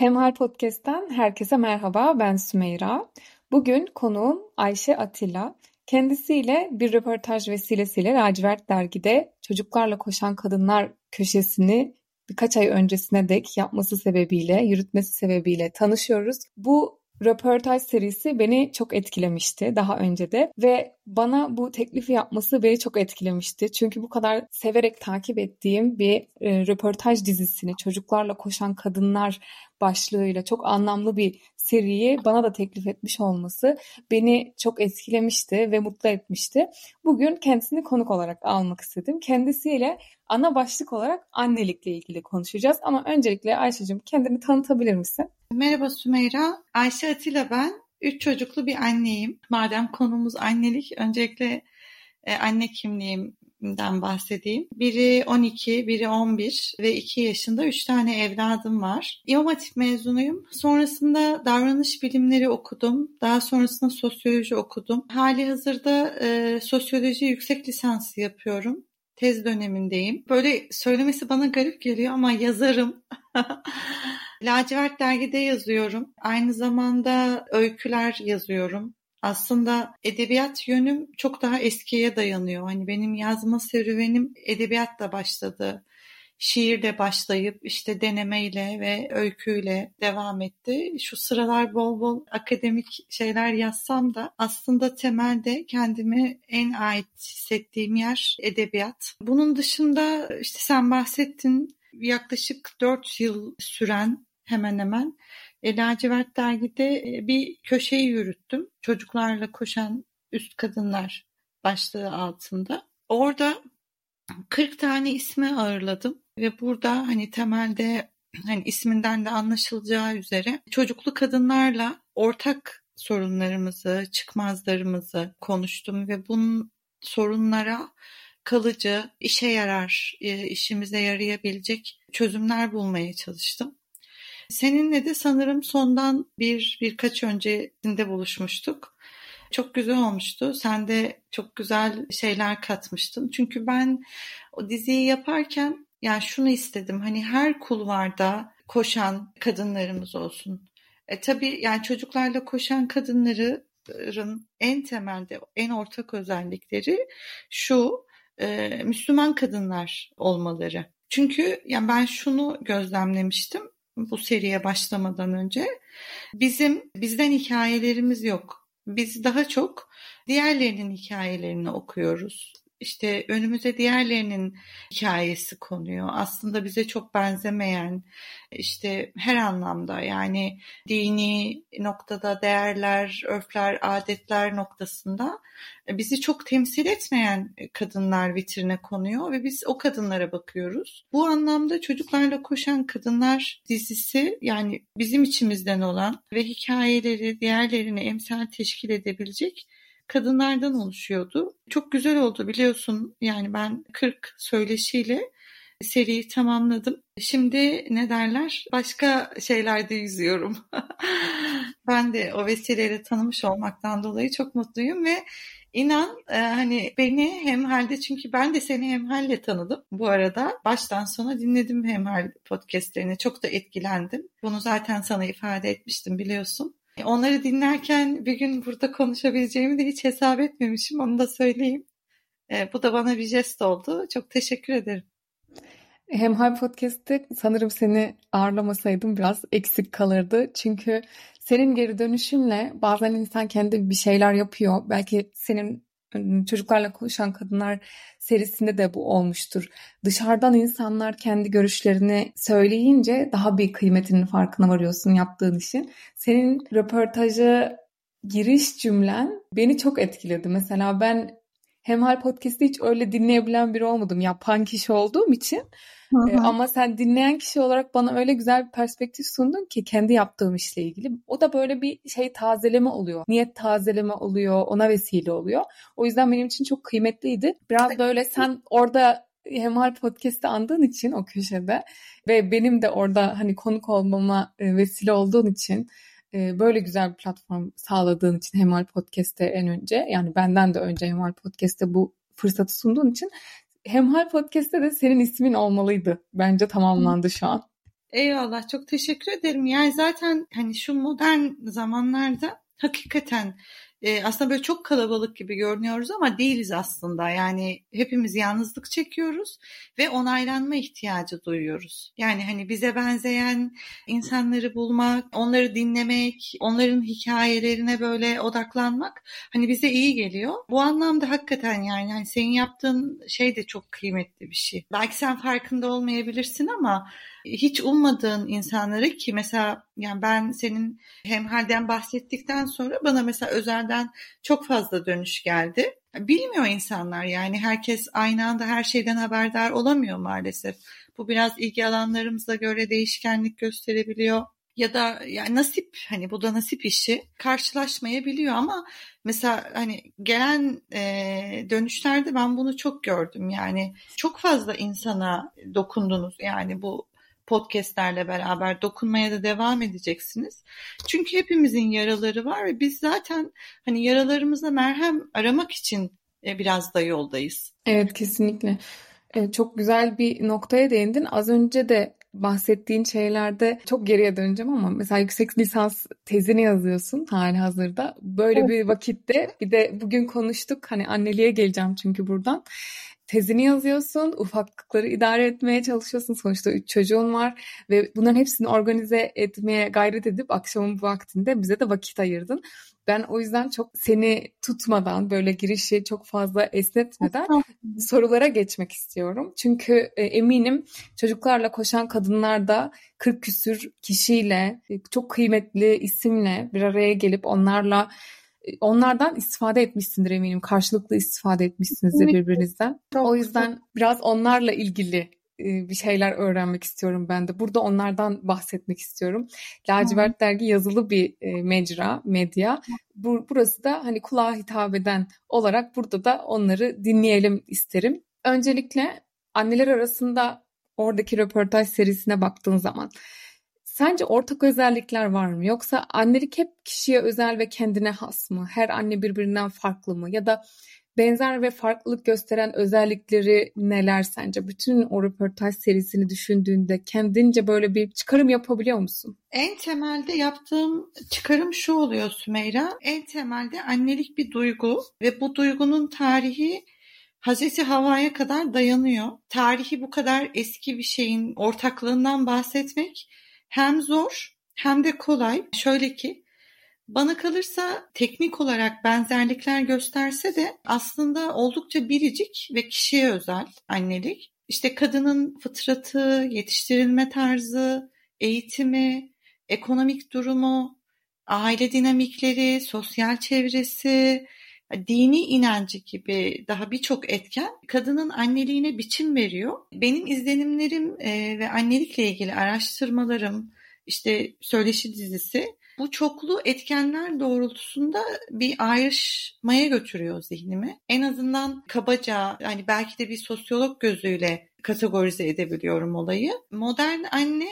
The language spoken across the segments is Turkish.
Hemhal Podcast'ten herkese merhaba, ben Sümeyra. Bugün konuğum Ayşe Atilla. Kendisiyle bir röportaj vesilesiyle Lacivert Dergi'de Çocuklarla Koşan Kadınlar köşesini birkaç ay öncesine dek yapması sebebiyle, yürütmesi sebebiyle tanışıyoruz. Bu röportaj serisi beni çok etkilemişti daha önce de ve bana bu teklifi yapması beni çok etkilemişti. Çünkü bu kadar severek takip ettiğim bir e, röportaj dizisini çocuklarla koşan kadınlar başlığıyla çok anlamlı bir seriyi bana da teklif etmiş olması beni çok etkilemişti ve mutlu etmişti. Bugün kendisini konuk olarak almak istedim. Kendisiyle ana başlık olarak annelikle ilgili konuşacağız. Ama öncelikle Ayşe'cim kendini tanıtabilir misin? Merhaba Sümeyra. Ayşe Atilla ben. Üç çocuklu bir anneyim. Madem konumuz annelik, öncelikle e, anne kimliğimden bahsedeyim. Biri 12, biri 11 ve 2 yaşında 3 tane evladım var. İmam Hatip mezunuyum. Sonrasında davranış bilimleri okudum. Daha sonrasında sosyoloji okudum. Hali hazırda e, sosyoloji yüksek lisansı yapıyorum tez dönemindeyim. Böyle söylemesi bana garip geliyor ama yazarım. Lacivert dergide yazıyorum. Aynı zamanda öyküler yazıyorum. Aslında edebiyat yönüm çok daha eskiye dayanıyor. Hani benim yazma serüvenim edebiyatla başladı. Şiirle başlayıp işte denemeyle ve öyküyle devam etti. Şu sıralar bol bol akademik şeyler yazsam da aslında temelde kendimi en ait hissettiğim yer edebiyat. Bunun dışında işte sen bahsettin yaklaşık 4 yıl süren hemen hemen e, Lacivert Dergi'de e, bir köşeyi yürüttüm. Çocuklarla koşan üst kadınlar başlığı altında. Orada 40 tane ismi ağırladım ve burada hani temelde hani isminden de anlaşılacağı üzere çocuklu kadınlarla ortak sorunlarımızı, çıkmazlarımızı konuştum ve bunun sorunlara kalıcı, işe yarar, e, işimize yarayabilecek çözümler bulmaya çalıştım. Seninle de sanırım sondan bir birkaç öncesinde buluşmuştuk. Çok güzel olmuştu. Sen de çok güzel şeyler katmıştın. Çünkü ben o diziyi yaparken yani şunu istedim. Hani her kulvarda koşan kadınlarımız olsun. E tabii yani çocuklarla koşan kadınların en temelde en ortak özellikleri şu e, Müslüman kadınlar olmaları. Çünkü yani ben şunu gözlemlemiştim bu seriye başlamadan önce. Bizim bizden hikayelerimiz yok. Biz daha çok diğerlerinin hikayelerini okuyoruz işte önümüze diğerlerinin hikayesi konuyor. Aslında bize çok benzemeyen işte her anlamda yani dini noktada değerler, örfler, adetler noktasında bizi çok temsil etmeyen kadınlar vitrine konuyor ve biz o kadınlara bakıyoruz. Bu anlamda çocuklarla koşan kadınlar dizisi yani bizim içimizden olan ve hikayeleri diğerlerine emsal teşkil edebilecek kadınlardan oluşuyordu. Çok güzel oldu biliyorsun. Yani ben 40 söyleşiyle seriyi tamamladım. Şimdi ne derler? Başka şeylerde yüzüyorum. ben de o vesileyle tanımış olmaktan dolayı çok mutluyum ve inan e, hani beni hemhalde çünkü ben de seni hemhalle tanıdım bu arada. Baştan sona dinledim hemhal podcastlerini. Çok da etkilendim. Bunu zaten sana ifade etmiştim biliyorsun. Onları dinlerken bir gün burada konuşabileceğimi de hiç hesap etmemişim. Onu da söyleyeyim. E, bu da bana bir jest oldu. Çok teşekkür ederim. Hem Hal Podcast'te sanırım seni ağırlamasaydım biraz eksik kalırdı. Çünkü senin geri dönüşünle bazen insan kendi bir şeyler yapıyor. Belki senin Çocuklarla Konuşan Kadınlar serisinde de bu olmuştur. Dışarıdan insanlar kendi görüşlerini söyleyince daha bir kıymetinin farkına varıyorsun yaptığın işin. Senin röportajı giriş cümlen beni çok etkiledi. Mesela ben Hemhal Podcast'ı hiç öyle dinleyebilen biri olmadım. Yapan kişi olduğum için. Hı hı. ama sen dinleyen kişi olarak bana öyle güzel bir perspektif sundun ki kendi yaptığım işle ilgili. O da böyle bir şey tazeleme oluyor. Niyet tazeleme oluyor. Ona vesile oluyor. O yüzden benim için çok kıymetliydi. Biraz böyle sen orada Hemal Podcast'ı andığın için o köşede ve benim de orada hani konuk olmama vesile olduğun için böyle güzel bir platform sağladığın için Hemal Podcast'te en önce yani benden de önce Hemal Podcast'te bu fırsatı sunduğun için Hemhal Podcast'te de senin ismin olmalıydı. Bence tamamlandı şu an. Eyvallah çok teşekkür ederim. Yani zaten hani şu modern zamanlarda hakikaten e, aslında böyle çok kalabalık gibi görünüyoruz ama değiliz aslında. Yani hepimiz yalnızlık çekiyoruz ve onaylanma ihtiyacı duyuyoruz. Yani hani bize benzeyen insanları bulmak, onları dinlemek, onların hikayelerine böyle odaklanmak hani bize iyi geliyor. Bu anlamda hakikaten yani hani senin yaptığın şey de çok kıymetli bir şey. Belki sen farkında olmayabilirsin ama hiç ummadığın insanları ki mesela yani ben senin hemhalden bahsettikten sonra bana mesela özelden çok fazla dönüş geldi. Bilmiyor insanlar yani herkes aynı anda her şeyden haberdar olamıyor maalesef. Bu biraz ilgi alanlarımıza göre değişkenlik gösterebiliyor ya da yani nasip hani bu da nasip işi karşılaşmayabiliyor ama mesela hani gelen e, dönüşlerde ben bunu çok gördüm yani çok fazla insana dokundunuz yani bu podcastlerle beraber dokunmaya da devam edeceksiniz. Çünkü hepimizin yaraları var ve biz zaten hani yaralarımıza merhem aramak için e, biraz da yoldayız. Evet kesinlikle. Evet, çok güzel bir noktaya değindin. Az önce de bahsettiğin şeylerde çok geriye döneceğim ama mesela yüksek lisans tezini yazıyorsun hali hazırda. Böyle bir vakitte bir de bugün konuştuk hani anneliğe geleceğim çünkü buradan tezini yazıyorsun, ufaklıkları idare etmeye çalışıyorsun. Sonuçta üç çocuğun var ve bunların hepsini organize etmeye gayret edip akşamın bu vaktinde bize de vakit ayırdın. Ben o yüzden çok seni tutmadan böyle girişi çok fazla esnetmeden sorulara geçmek istiyorum. Çünkü e, eminim çocuklarla koşan kadınlar da 40 küsür kişiyle e, çok kıymetli isimle bir araya gelip onlarla onlardan istifade etmişsindir eminim. Karşılıklı istifade etmişsinizdir birbirinizden. Çok o yüzden biraz onlarla ilgili bir şeyler öğrenmek istiyorum ben de. Burada onlardan bahsetmek istiyorum. Lacivert Hı. Dergi yazılı bir mecra, medya. Bu, burası da hani kulağa hitap eden olarak burada da onları dinleyelim isterim. Öncelikle anneler arasında oradaki röportaj serisine baktığın zaman Sence ortak özellikler var mı? Yoksa annelik hep kişiye özel ve kendine has mı? Her anne birbirinden farklı mı? Ya da benzer ve farklılık gösteren özellikleri neler sence? Bütün o röportaj serisini düşündüğünde kendince böyle bir çıkarım yapabiliyor musun? En temelde yaptığım çıkarım şu oluyor Sümeyra. En temelde annelik bir duygu ve bu duygunun tarihi Hazreti Havva'ya kadar dayanıyor. Tarihi bu kadar eski bir şeyin ortaklığından bahsetmek hem zor hem de kolay. Şöyle ki bana kalırsa teknik olarak benzerlikler gösterse de aslında oldukça biricik ve kişiye özel annelik. İşte kadının fıtratı, yetiştirilme tarzı, eğitimi, ekonomik durumu, aile dinamikleri, sosyal çevresi, dini inancı gibi daha birçok etken kadının anneliğine biçim veriyor. Benim izlenimlerim e, ve annelikle ilgili araştırmalarım, işte söyleşi dizisi bu çoklu etkenler doğrultusunda bir ayrışmaya götürüyor zihnimi. En azından kabaca hani belki de bir sosyolog gözüyle kategorize edebiliyorum olayı. Modern anne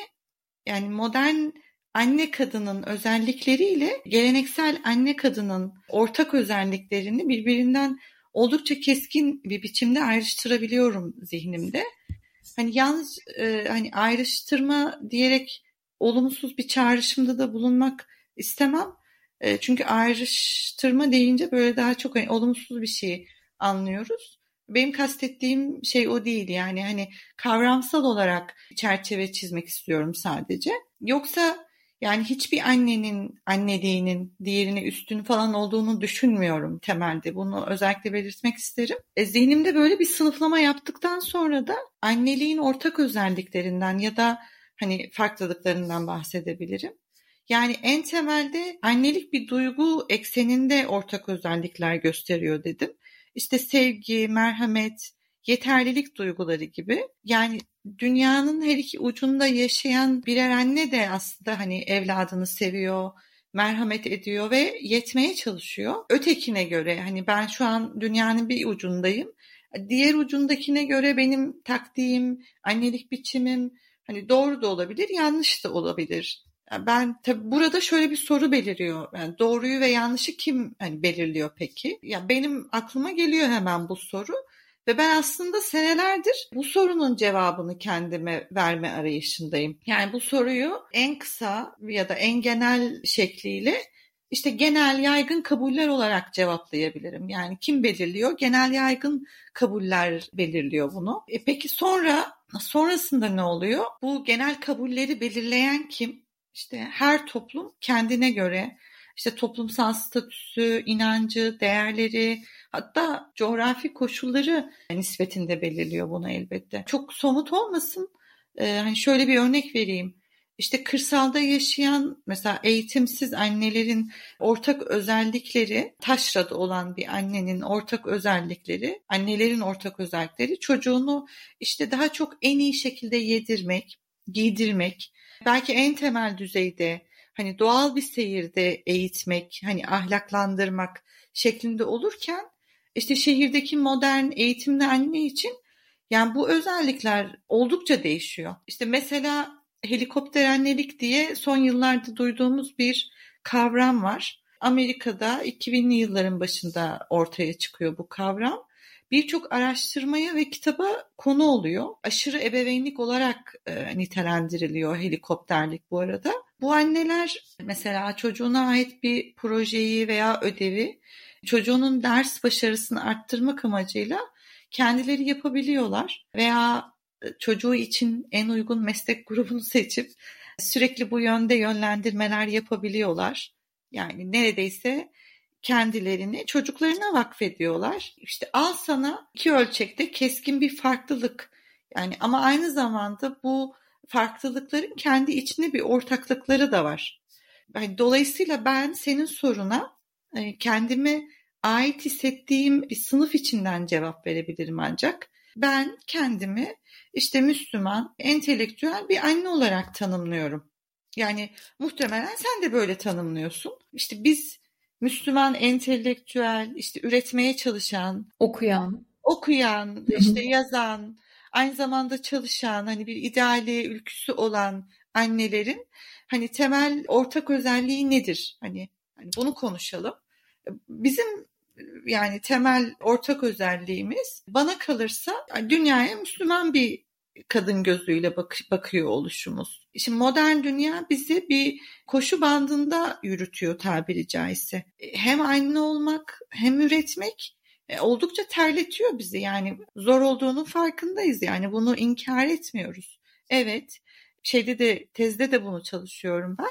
yani modern anne kadının özellikleriyle geleneksel anne kadının ortak özelliklerini birbirinden oldukça keskin bir biçimde ayrıştırabiliyorum zihnimde. Hani yalnız e, hani ayrıştırma diyerek olumsuz bir çağrışımda da bulunmak istemem. E, çünkü ayrıştırma deyince böyle daha çok hani, olumsuz bir şey anlıyoruz. Benim kastettiğim şey o değil yani hani kavramsal olarak çerçeve çizmek istiyorum sadece. Yoksa yani hiçbir annenin anneliğinin diğerine üstün falan olduğunu düşünmüyorum temelde. Bunu özellikle belirtmek isterim. E, zihnimde böyle bir sınıflama yaptıktan sonra da anneliğin ortak özelliklerinden ya da hani farklılıklarından bahsedebilirim. Yani en temelde annelik bir duygu ekseninde ortak özellikler gösteriyor dedim. İşte sevgi, merhamet, yeterlilik duyguları gibi. Yani dünyanın her iki ucunda yaşayan birer anne de aslında hani evladını seviyor, merhamet ediyor ve yetmeye çalışıyor. Ötekine göre hani ben şu an dünyanın bir ucundayım. Diğer ucundakine göre benim taktiğim, annelik biçimim hani doğru da olabilir, yanlış da olabilir. Ben tabi burada şöyle bir soru beliriyor. Yani doğruyu ve yanlışı kim hani belirliyor peki? Ya benim aklıma geliyor hemen bu soru. Ve ben aslında senelerdir bu sorunun cevabını kendime verme arayışındayım. Yani bu soruyu en kısa ya da en genel şekliyle işte genel yaygın kabuller olarak cevaplayabilirim. Yani kim belirliyor? Genel yaygın kabuller belirliyor bunu. E peki sonra sonrasında ne oluyor? Bu genel kabulleri belirleyen kim? İşte her toplum kendine göre işte toplumsal statüsü, inancı, değerleri, hatta coğrafi koşulları nispetinde belirliyor bunu elbette. Çok somut olmasın. Ee, hani şöyle bir örnek vereyim. İşte kırsalda yaşayan mesela eğitimsiz annelerin ortak özellikleri, taşrada olan bir annenin ortak özellikleri, annelerin ortak özellikleri çocuğunu işte daha çok en iyi şekilde yedirmek, giydirmek, belki en temel düzeyde hani doğal bir seyirde eğitmek, hani ahlaklandırmak şeklinde olurken işte şehirdeki modern eğitimli anne için yani bu özellikler oldukça değişiyor. İşte mesela helikopter annelik diye son yıllarda duyduğumuz bir kavram var. Amerika'da 2000'li yılların başında ortaya çıkıyor bu kavram. Birçok araştırmaya ve kitaba konu oluyor. Aşırı ebeveynlik olarak e, nitelendiriliyor helikopterlik bu arada. Bu anneler mesela çocuğuna ait bir projeyi veya ödevi çocuğunun ders başarısını arttırmak amacıyla kendileri yapabiliyorlar veya çocuğu için en uygun meslek grubunu seçip sürekli bu yönde yönlendirmeler yapabiliyorlar. Yani neredeyse kendilerini çocuklarına vakfediyorlar. İşte al sana iki ölçekte keskin bir farklılık. Yani ama aynı zamanda bu farklılıkların kendi içinde bir ortaklıkları da var. Yani dolayısıyla ben senin soruna e, kendimi ait hissettiğim bir sınıf içinden cevap verebilirim ancak. Ben kendimi işte Müslüman, entelektüel bir anne olarak tanımlıyorum. Yani muhtemelen sen de böyle tanımlıyorsun. İşte biz Müslüman, entelektüel, işte üretmeye çalışan, okuyan, okuyan, işte yazan, aynı zamanda çalışan, hani bir ideali, ülküsü olan annelerin hani temel ortak özelliği nedir? Hani, hani bunu konuşalım. Bizim yani temel ortak özelliğimiz bana kalırsa dünyaya Müslüman bir kadın gözüyle bak bakıyor oluşumuz. Şimdi modern dünya bizi bir koşu bandında yürütüyor tabiri caizse. Hem anne olmak hem üretmek e, oldukça terletiyor bizi. Yani zor olduğunun farkındayız. Yani bunu inkar etmiyoruz. Evet, şeyde de tezde de bunu çalışıyorum ben.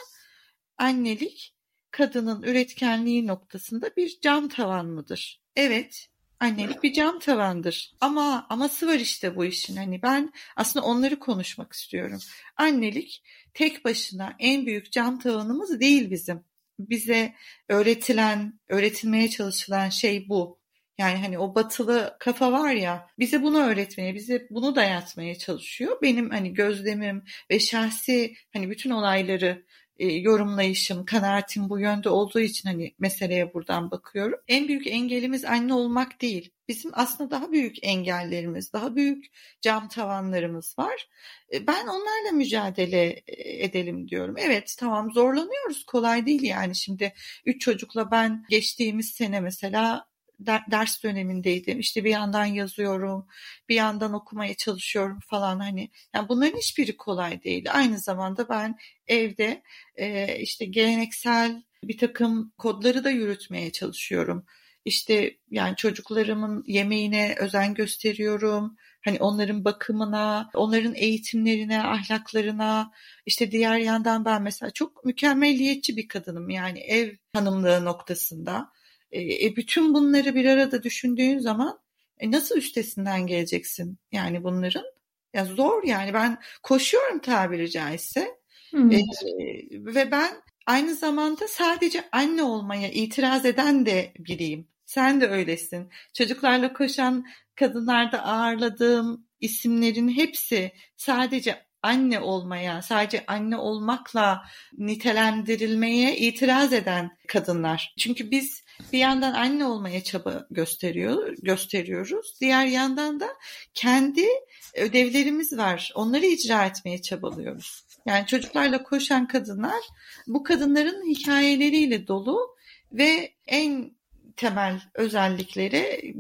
Annelik kadının üretkenliği noktasında bir cam tavan mıdır? Evet, Annelik bir cam tavandır. Ama aması var işte bu işin. Hani ben aslında onları konuşmak istiyorum. Annelik tek başına en büyük cam tavanımız değil bizim. Bize öğretilen, öğretilmeye çalışılan şey bu. Yani hani o batılı kafa var ya bize bunu öğretmeye, bize bunu dayatmaya çalışıyor. Benim hani gözlemim ve şahsi hani bütün olayları e, yorumlayışım, kanaatim bu yönde olduğu için hani meseleye buradan bakıyorum. En büyük engelimiz anne olmak değil. Bizim aslında daha büyük engellerimiz, daha büyük cam tavanlarımız var. E, ben onlarla mücadele e, edelim diyorum. Evet tamam zorlanıyoruz kolay değil yani şimdi üç çocukla ben geçtiğimiz sene mesela ders dönemindeydim. İşte bir yandan yazıyorum, bir yandan okumaya çalışıyorum falan hani. Yani bunların hiçbiri kolay değil. Aynı zamanda ben evde e, işte geleneksel bir takım kodları da yürütmeye çalışıyorum. İşte yani çocuklarımın yemeğine özen gösteriyorum. Hani onların bakımına, onların eğitimlerine, ahlaklarına, işte diğer yandan ben mesela çok mükemmelliyetçi bir kadınım yani ev hanımlığı noktasında. E, e, bütün bunları bir arada düşündüğün zaman e, nasıl üstesinden geleceksin yani bunların? Ya zor yani ben koşuyorum tabiri caizse. E, ve ben aynı zamanda sadece anne olmaya itiraz eden de biriyim. Sen de öylesin. Çocuklarla koşan kadınlarda ağırladığım isimlerin hepsi sadece anne olmaya, sadece anne olmakla nitelendirilmeye itiraz eden kadınlar. Çünkü biz bir yandan anne olmaya çaba gösteriyor, gösteriyoruz. Diğer yandan da kendi ödevlerimiz var. Onları icra etmeye çabalıyoruz. Yani çocuklarla koşan kadınlar bu kadınların hikayeleriyle dolu ve en temel özellikleri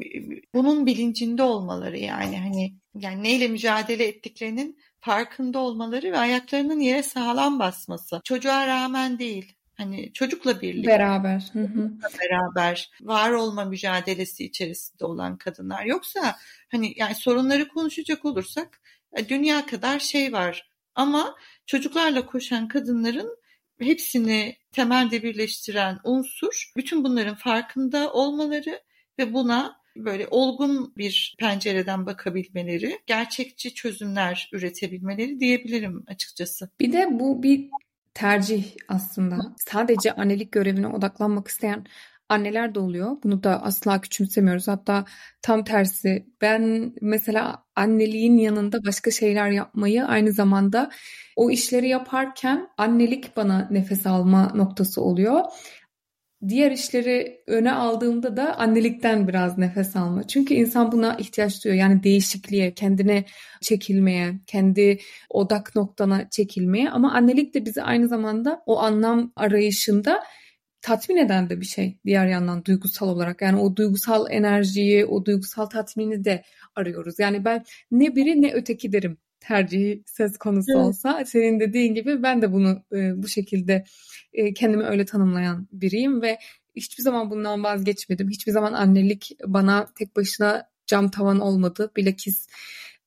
bunun bilincinde olmaları yani hani yani neyle mücadele ettiklerinin farkında olmaları ve ayaklarının yere sağlam basması. Çocuğa rağmen değil. Hani çocukla birlikte. Beraber. Hı hı. Beraber var olma mücadelesi içerisinde olan kadınlar. Yoksa hani yani sorunları konuşacak olursak e, dünya kadar şey var. Ama çocuklarla koşan kadınların hepsini temelde birleştiren unsur bütün bunların farkında olmaları ve buna böyle olgun bir pencereden bakabilmeleri, gerçekçi çözümler üretebilmeleri diyebilirim açıkçası. Bir de bu bir tercih aslında. Sadece annelik görevine odaklanmak isteyen anneler de oluyor. Bunu da asla küçümsemiyoruz. Hatta tam tersi ben mesela anneliğin yanında başka şeyler yapmayı aynı zamanda o işleri yaparken annelik bana nefes alma noktası oluyor. Diğer işleri öne aldığımda da annelikten biraz nefes alma. Çünkü insan buna ihtiyaç duyuyor. Yani değişikliğe, kendine çekilmeye, kendi odak noktana çekilmeye. Ama annelik de bizi aynı zamanda o anlam arayışında tatmin eden de bir şey diğer yandan duygusal olarak. Yani o duygusal enerjiyi, o duygusal tatmini de arıyoruz. Yani ben ne biri ne öteki derim tercihi söz konusu evet. olsa. Senin dediğin gibi ben de bunu e, bu şekilde e, kendimi öyle tanımlayan biriyim ve hiçbir zaman bundan vazgeçmedim. Hiçbir zaman annelik bana tek başına cam tavan olmadı. Bilakis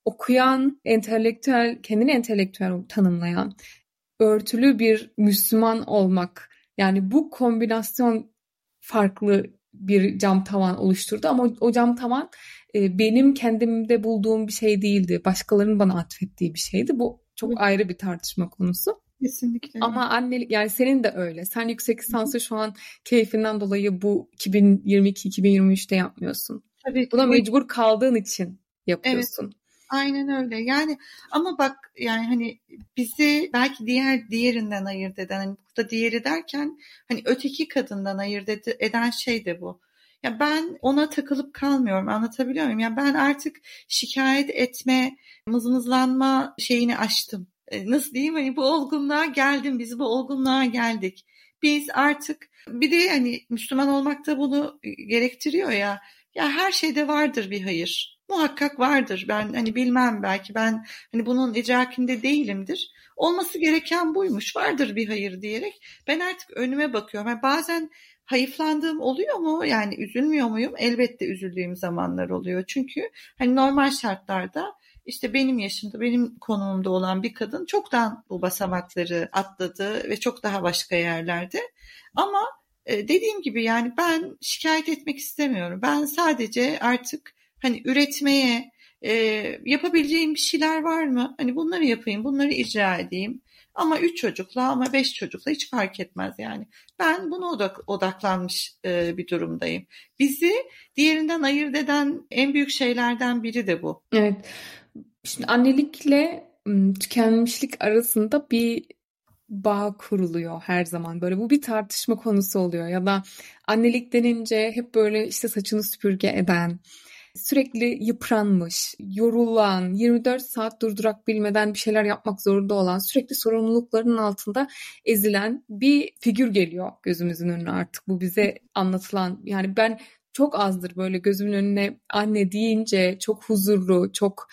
okuyan, entelektüel, kendini entelektüel tanımlayan, örtülü bir Müslüman olmak yani bu kombinasyon farklı bir cam tavan oluşturdu ama o, o cam tavan e, benim kendimde bulduğum bir şey değildi. Başkalarının bana atfettiği bir şeydi. Bu çok evet. ayrı bir tartışma konusu. Kesinlikle. Ama annelik yani senin de öyle. Sen yüksek lisansı şu an keyfinden dolayı bu 2022-2023'te yapmıyorsun. Tabii. Buna mecbur kaldığın için yapıyorsun. Evet. Aynen öyle. Yani ama bak yani hani bizi belki diğer diğerinden ayırt eden hani burada diğeri derken hani öteki kadından ayırt eden şey de bu. Ya ben ona takılıp kalmıyorum anlatabiliyor muyum? Ya ben artık şikayet etme, mızmızlanma şeyini aştım. E, nasıl diyeyim hani bu olgunluğa geldim biz bu olgunluğa geldik. Biz artık bir de hani Müslüman olmak da bunu gerektiriyor ya. Ya her şeyde vardır bir hayır muhakkak vardır. Ben hani bilmem belki ben hani bunun idrakinde değilimdir. Olması gereken buymuş. Vardır bir hayır diyerek ben artık önüme bakıyorum. Yani bazen hayıflandığım oluyor mu? Yani üzülmüyor muyum? Elbette üzüldüğüm zamanlar oluyor. Çünkü hani normal şartlarda işte benim yaşımda, benim konumumda olan bir kadın çoktan bu basamakları atladı ve çok daha başka yerlerde. Ama e, dediğim gibi yani ben şikayet etmek istemiyorum. Ben sadece artık hani üretmeye e, yapabileceğim bir şeyler var mı? Hani bunları yapayım, bunları icra edeyim. Ama üç çocukla ama beş çocukla hiç fark etmez yani. Ben buna odak, odaklanmış e, bir durumdayım. Bizi diğerinden ayırt eden en büyük şeylerden biri de bu. Evet. Şimdi annelikle tükenmişlik arasında bir bağ kuruluyor her zaman. Böyle bu bir tartışma konusu oluyor ya da annelik denince hep böyle işte saçını süpürge eden, sürekli yıpranmış, yorulan, 24 saat durdurak bilmeden bir şeyler yapmak zorunda olan, sürekli sorumluluklarının altında ezilen bir figür geliyor gözümüzün önüne artık. Bu bize anlatılan yani ben çok azdır böyle gözümün önüne anne deyince çok huzurlu, çok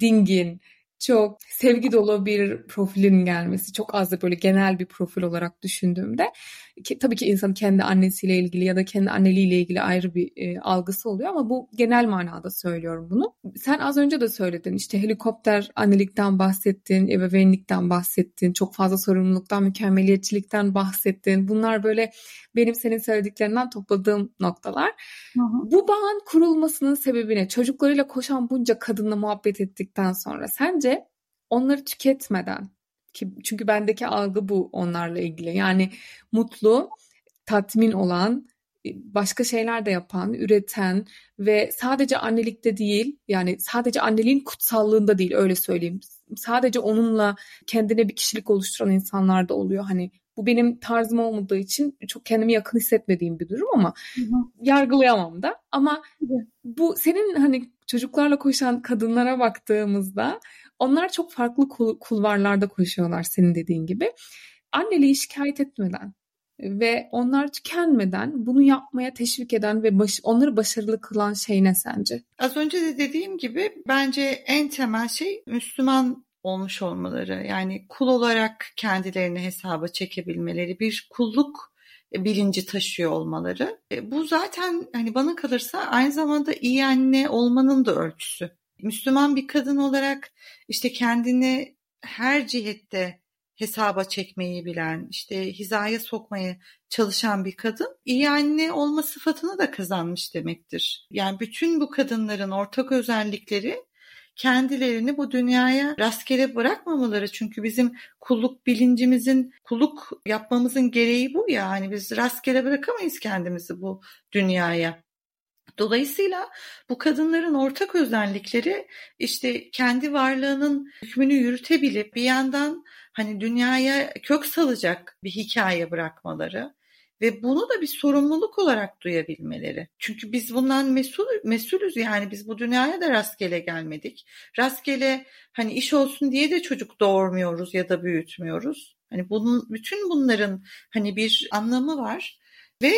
dingin, çok sevgi dolu bir profilin gelmesi çok az da böyle genel bir profil olarak düşündüğümde ki, tabii ki insan kendi annesiyle ilgili ya da kendi anneliğiyle ilgili ayrı bir e, algısı oluyor ama bu genel manada söylüyorum bunu. Sen az önce de söyledin işte helikopter annelikten bahsettin, ebeveynlikten bahsettin, çok fazla sorumluluktan, mükemmeliyetçilikten bahsettin. Bunlar böyle benim senin söylediklerinden topladığım noktalar. Hı hı. Bu bağın kurulmasının sebebine çocuklarıyla koşan bunca kadınla muhabbet ettikten sonra sence onları tüketmeden ki çünkü bendeki algı bu onlarla ilgili. Yani mutlu, tatmin olan, başka şeyler de yapan, üreten ve sadece annelikte değil yani sadece anneliğin kutsallığında değil öyle söyleyeyim. Sadece onunla kendine bir kişilik oluşturan insanlar da oluyor. Hani bu benim tarzım olmadığı için çok kendimi yakın hissetmediğim bir durum ama hı hı. yargılayamam da. Ama bu senin hani çocuklarla koşan kadınlara baktığımızda onlar çok farklı kul- kulvarlarda koşuyorlar senin dediğin gibi. Anneliği şikayet etmeden ve onlar tükenmeden bunu yapmaya teşvik eden ve baş, onları başarılı kılan şey ne sence? Az önce de dediğim gibi bence en temel şey Müslüman olmuş olmaları. Yani kul olarak kendilerini hesaba çekebilmeleri, bir kulluk bilinci taşıyor olmaları. E, bu zaten hani bana kalırsa aynı zamanda iyi anne olmanın da ölçüsü. Müslüman bir kadın olarak işte kendini her cihette hesaba çekmeyi bilen, işte hizaya sokmaya çalışan bir kadın iyi anne olma sıfatını da kazanmış demektir. Yani bütün bu kadınların ortak özellikleri kendilerini bu dünyaya rastgele bırakmamaları. Çünkü bizim kulluk bilincimizin, kulluk yapmamızın gereği bu ya. Hani biz rastgele bırakamayız kendimizi bu dünyaya. Dolayısıyla bu kadınların ortak özellikleri işte kendi varlığının hükmünü yürütebilip bir yandan hani dünyaya kök salacak bir hikaye bırakmaları ve bunu da bir sorumluluk olarak duyabilmeleri. Çünkü biz bundan mesul, mesulüz yani biz bu dünyaya da rastgele gelmedik. Rastgele hani iş olsun diye de çocuk doğurmuyoruz ya da büyütmüyoruz. Hani bunun bütün bunların hani bir anlamı var ve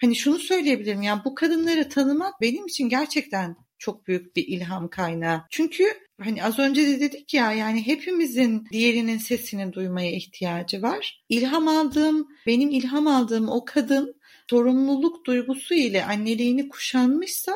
hani şunu söyleyebilirim yani bu kadınları tanımak benim için gerçekten çok büyük bir ilham kaynağı. Çünkü hani az önce de dedik ya yani hepimizin diğerinin sesini duymaya ihtiyacı var. İlham aldığım, benim ilham aldığım o kadın sorumluluk duygusu ile anneliğini kuşanmışsa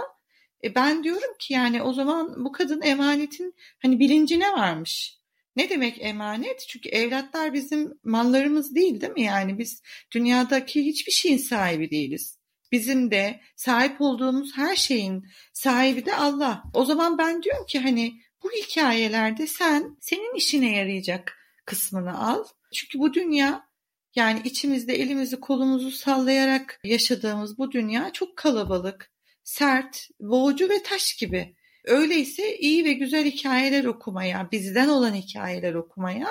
e ben diyorum ki yani o zaman bu kadın emanetin hani bilincine varmış. Ne demek emanet? Çünkü evlatlar bizim mallarımız değil değil mi? Yani biz dünyadaki hiçbir şeyin sahibi değiliz. Bizim de sahip olduğumuz her şeyin sahibi de Allah. O zaman ben diyorum ki hani bu hikayelerde sen senin işine yarayacak kısmını al. Çünkü bu dünya yani içimizde elimizi kolumuzu sallayarak yaşadığımız bu dünya çok kalabalık, sert, boğucu ve taş gibi. Öyleyse iyi ve güzel hikayeler okumaya, bizden olan hikayeler okumaya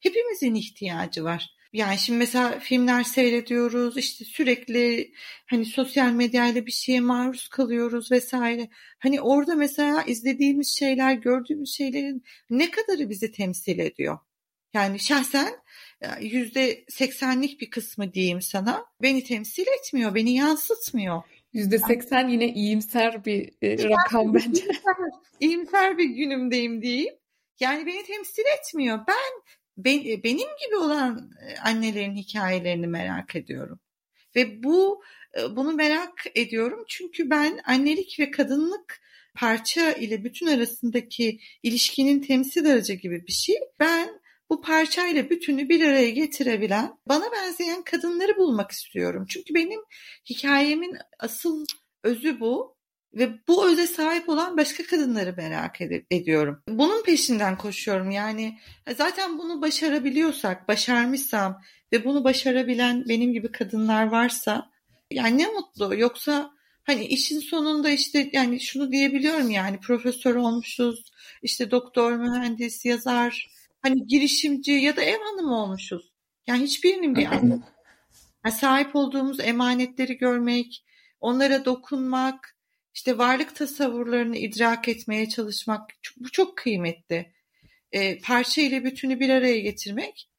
hepimizin ihtiyacı var. Yani şimdi mesela filmler seyrediyoruz işte sürekli hani sosyal medyayla bir şeye maruz kalıyoruz vesaire. Hani orada mesela izlediğimiz şeyler, gördüğümüz şeylerin ne kadarı bizi temsil ediyor? Yani şahsen e, yüzde seksenlik bir kısmı diyeyim sana beni temsil etmiyor, beni yansıtmıyor. Yüzde seksen yine iyimser bir e, rakam bence. İyimser bir günümdeyim diyeyim. Yani beni temsil etmiyor. Ben ben, e, benim gibi olan e, annelerin hikayelerini merak ediyorum. Ve bu bunu merak ediyorum çünkü ben annelik ve kadınlık parça ile bütün arasındaki ilişkinin temsil aracı gibi bir şey. Ben bu parçayla bütünü bir araya getirebilen, bana benzeyen kadınları bulmak istiyorum. Çünkü benim hikayemin asıl özü bu ve bu öze sahip olan başka kadınları merak ed- ediyorum. Bunun peşinden koşuyorum. Yani zaten bunu başarabiliyorsak, başarmışsam ve bunu başarabilen benim gibi kadınlar varsa yani ne mutlu. Yoksa hani işin sonunda işte yani şunu diyebiliyorum yani profesör olmuşuz, işte doktor, mühendis, yazar, hani girişimci ya da ev hanımı olmuşuz. Yani hiçbirinin bir anlamı. Yani sahip olduğumuz emanetleri görmek, onlara dokunmak, işte varlık tasavvurlarını idrak etmeye çalışmak bu çok kıymetli. E, parça ile bütünü bir araya getirmek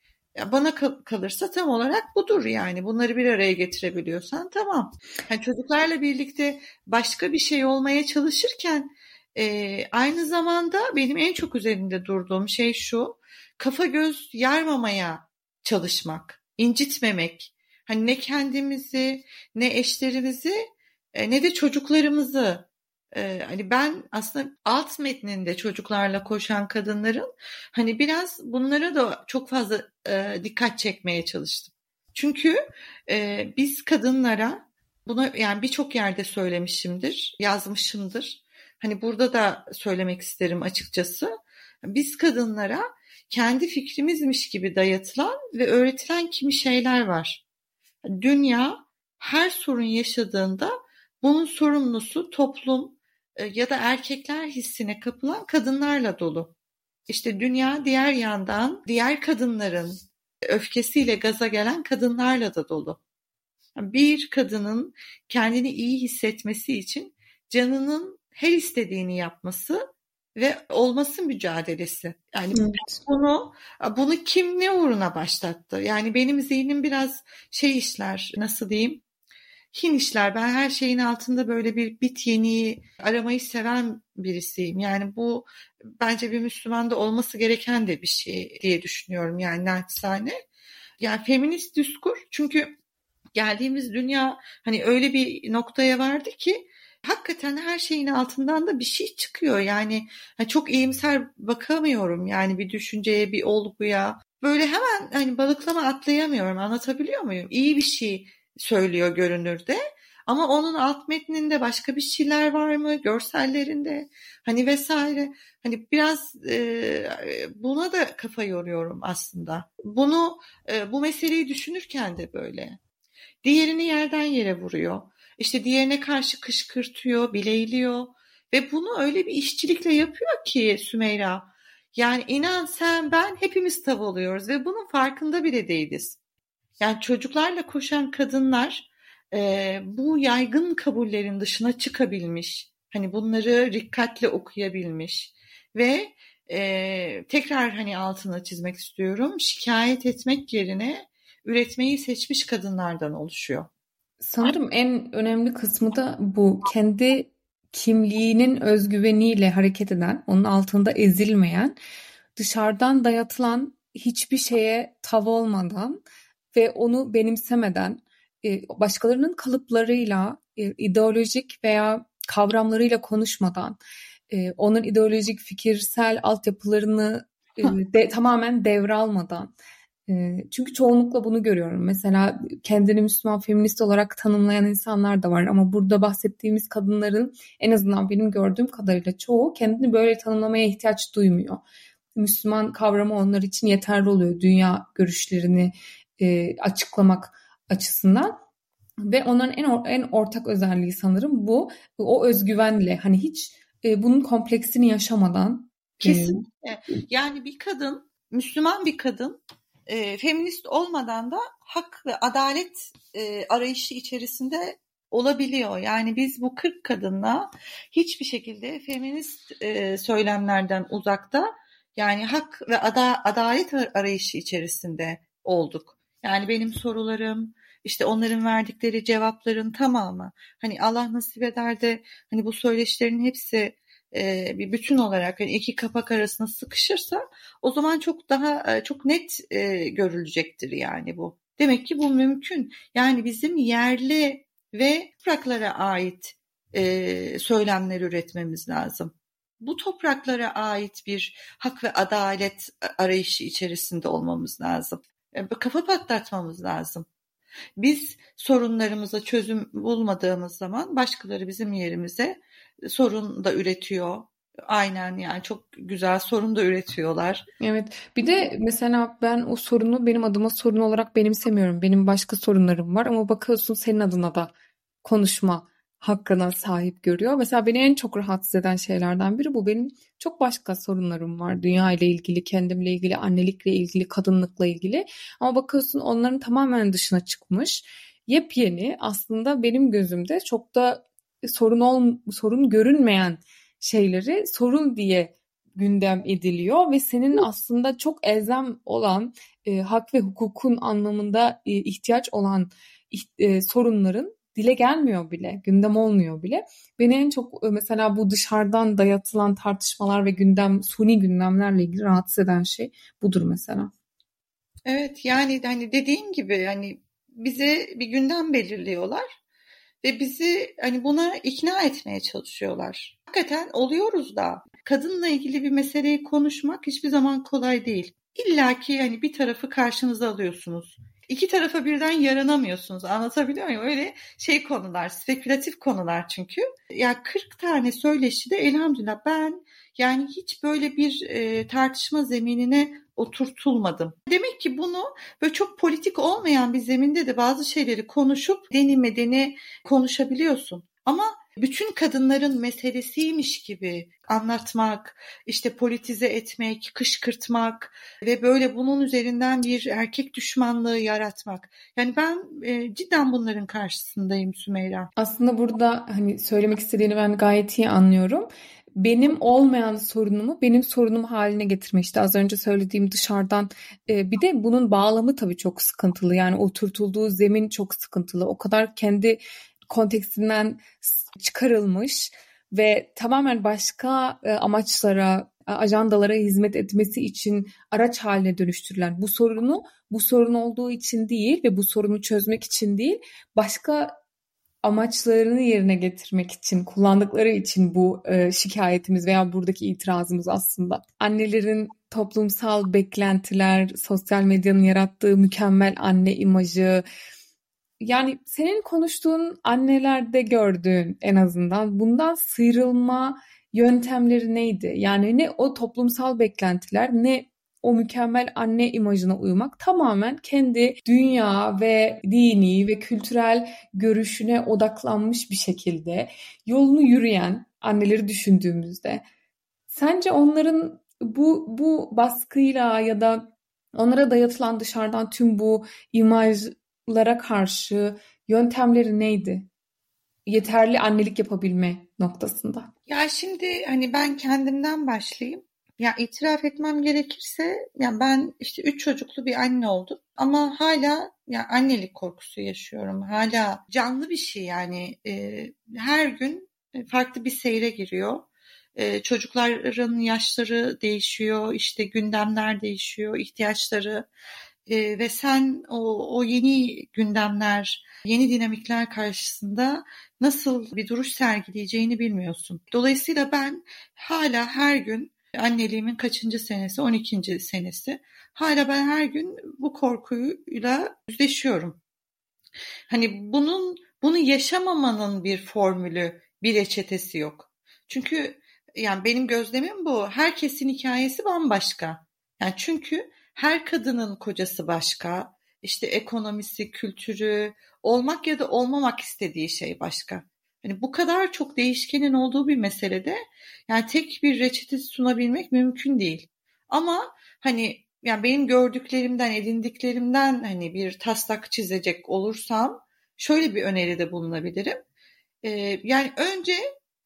bana kalırsa tam olarak budur yani. Bunları bir araya getirebiliyorsan tamam. Yani çocuklarla birlikte başka bir şey olmaya çalışırken e, aynı zamanda benim en çok üzerinde durduğum şey şu. Kafa göz yarmamaya çalışmak, incitmemek. Hani ne kendimizi ne eşlerimizi e, ne de çocuklarımızı e, hani ben aslında alt metninde çocuklarla koşan kadınların hani biraz bunlara da çok fazla e, dikkat çekmeye çalıştım. Çünkü biz kadınlara bunu yani birçok yerde söylemişimdir, yazmışımdır. Hani burada da söylemek isterim açıkçası. Biz kadınlara kendi fikrimizmiş gibi dayatılan ve öğretilen kimi şeyler var. Dünya her sorun yaşadığında bunun sorumlusu toplum e, ya da erkekler hissine kapılan kadınlarla dolu. İşte dünya diğer yandan diğer kadınların öfkesiyle gaza gelen kadınlarla da dolu. Bir kadının kendini iyi hissetmesi için canının her istediğini yapması ve olması mücadelesi. Yani evet. bunu bunu kim ne uğruna başlattı? Yani benim zihnim biraz şey işler nasıl diyeyim? Hin işler. Ben her şeyin altında böyle bir bit yeniği aramayı seven birisiyim. Yani bu bence bir Müslümanda olması gereken de bir şey diye düşünüyorum yani naçizane. Yani feminist diskur çünkü geldiğimiz dünya hani öyle bir noktaya vardı ki hakikaten her şeyin altından da bir şey çıkıyor. Yani çok iyimser bakamıyorum yani bir düşünceye, bir olguya. Böyle hemen hani balıklama atlayamıyorum. Anlatabiliyor muyum? İyi bir şey söylüyor görünürde. Ama onun alt metninde başka bir şeyler var mı? Görsellerinde hani vesaire. Hani biraz e, buna da kafa yoruyorum aslında. Bunu e, bu meseleyi düşünürken de böyle. Diğerini yerden yere vuruyor. İşte diğerine karşı kışkırtıyor, bileyliyor ve bunu öyle bir işçilikle yapıyor ki Sümeyra. Yani inan sen ben hepimiz tav oluyoruz ve bunun farkında bile değiliz. Yani çocuklarla koşan kadınlar e, bu yaygın kabullerin dışına çıkabilmiş. Hani bunları dikkatle okuyabilmiş ve e, tekrar hani altına çizmek istiyorum. Şikayet etmek yerine üretmeyi seçmiş kadınlardan oluşuyor. Sanırım en önemli kısmı da bu. Kendi kimliğinin özgüveniyle hareket eden, onun altında ezilmeyen, dışarıdan dayatılan hiçbir şeye tav olmadan ve onu benimsemeden, e, başkalarının kalıplarıyla, e, ideolojik veya kavramlarıyla konuşmadan, e, onun ideolojik, fikirsel altyapılarını de, tamamen devralmadan, çünkü çoğunlukla bunu görüyorum. Mesela kendini Müslüman feminist olarak tanımlayan insanlar da var ama burada bahsettiğimiz kadınların en azından benim gördüğüm kadarıyla çoğu kendini böyle tanımlamaya ihtiyaç duymuyor. Müslüman kavramı onlar için yeterli oluyor dünya görüşlerini açıklamak açısından ve onların en en ortak özelliği sanırım bu o özgüvenle hani hiç bunun kompleksini yaşamadan e, yani bir kadın Müslüman bir kadın e, feminist olmadan da hak ve adalet e, arayışı içerisinde olabiliyor. Yani biz bu 40 kadınla hiçbir şekilde feminist e, söylemlerden uzakta yani hak ve ada, adalet arayışı içerisinde olduk. Yani benim sorularım, işte onların verdikleri cevapların tamamı hani Allah nasip eder de hani bu söyleşilerin hepsi e, bir bütün olarak hani iki kapak arasında sıkışırsa o zaman çok daha e, çok net e, görülecektir yani bu. Demek ki bu mümkün. Yani bizim yerli ve topraklara ait e, söylemler üretmemiz lazım. Bu topraklara ait bir hak ve adalet arayışı içerisinde olmamız lazım. Kafa patlatmamız lazım. Biz sorunlarımıza çözüm bulmadığımız zaman başkaları bizim yerimize sorun da üretiyor. Aynen yani çok güzel sorun da üretiyorlar. Evet. Bir de mesela ben o sorunu benim adıma sorun olarak benimsemiyorum. Benim başka sorunlarım var ama bakıyorsun senin adına da konuşma hakkına sahip görüyor. Mesela beni en çok rahatsız eden şeylerden biri bu. Benim çok başka sorunlarım var. Dünya ile ilgili, kendimle ilgili, annelikle ilgili, kadınlıkla ilgili. Ama bakıyorsun onların tamamen dışına çıkmış. Yepyeni aslında benim gözümde çok da sorun ol, sorun görünmeyen şeyleri sorun diye gündem ediliyor ve senin aslında çok elzem olan e, hak ve hukukun anlamında e, ihtiyaç olan e, sorunların dile gelmiyor bile, gündem olmuyor bile. Beni en çok e, mesela bu dışarıdan dayatılan tartışmalar ve gündem, suni gündemlerle ilgili rahatsız eden şey budur mesela. Evet yani hani dediğim gibi hani bize bir gündem belirliyorlar ve bizi hani buna ikna etmeye çalışıyorlar. Hakikaten oluyoruz da kadınla ilgili bir meseleyi konuşmak hiçbir zaman kolay değil. İlla ki hani bir tarafı karşınıza alıyorsunuz. İki tarafa birden yaranamıyorsunuz. Anlatabiliyor muyum? Öyle şey konular, spekülatif konular çünkü. Ya 40 tane söyleşi de elhamdülillah ben yani hiç böyle bir e, tartışma zeminine oturtulmadım. Demek ki bunu böyle çok politik olmayan bir zeminde de bazı şeyleri konuşup deni medeni konuşabiliyorsun. Ama bütün kadınların meselesiymiş gibi anlatmak, işte politize etmek, kışkırtmak ve böyle bunun üzerinden bir erkek düşmanlığı yaratmak. Yani ben e, cidden bunların karşısındayım Sümeyra. Aslında burada hani söylemek istediğini ben gayet iyi anlıyorum benim olmayan sorunumu benim sorunum haline getirme. İşte az önce söylediğim dışarıdan e, bir de bunun bağlamı tabii çok sıkıntılı. Yani oturtulduğu zemin çok sıkıntılı. O kadar kendi kontekstinden çıkarılmış ve tamamen başka e, amaçlara, ajandalara hizmet etmesi için araç haline dönüştürülen bu sorunu bu sorun olduğu için değil ve bu sorunu çözmek için değil başka amaçlarını yerine getirmek için kullandıkları için bu e, şikayetimiz veya buradaki itirazımız aslında. Annelerin toplumsal beklentiler, sosyal medyanın yarattığı mükemmel anne imajı, yani senin konuştuğun annelerde gördüğün en azından bundan sıyrılma yöntemleri neydi? Yani ne o toplumsal beklentiler ne o mükemmel anne imajına uymak tamamen kendi dünya ve dini ve kültürel görüşüne odaklanmış bir şekilde yolunu yürüyen anneleri düşündüğümüzde sence onların bu bu baskıyla ya da onlara dayatılan dışarıdan tüm bu imajlara karşı yöntemleri neydi? Yeterli annelik yapabilme noktasında. Ya şimdi hani ben kendimden başlayayım. Ya itiraf etmem gerekirse ya ben işte üç çocuklu bir anne oldum ama hala ya annelik korkusu yaşıyorum. Hala canlı bir şey yani e, her gün farklı bir seyre giriyor. E, çocukların yaşları değişiyor, işte gündemler değişiyor, ihtiyaçları e, ve sen o, o yeni gündemler, yeni dinamikler karşısında nasıl bir duruş sergileyeceğini bilmiyorsun. Dolayısıyla ben hala her gün anneliğimin kaçıncı senesi, 12. senesi. Hala ben her gün bu korkuyla yüzleşiyorum. Hani bunun bunu yaşamamanın bir formülü, bir reçetesi yok. Çünkü yani benim gözlemim bu. Herkesin hikayesi bambaşka. Yani çünkü her kadının kocası başka, işte ekonomisi, kültürü, olmak ya da olmamak istediği şey başka. Hani bu kadar çok değişkenin olduğu bir meselede yani tek bir reçete sunabilmek mümkün değil. Ama hani yani benim gördüklerimden, edindiklerimden hani bir taslak çizecek olursam şöyle bir öneride bulunabilirim. Ee, yani önce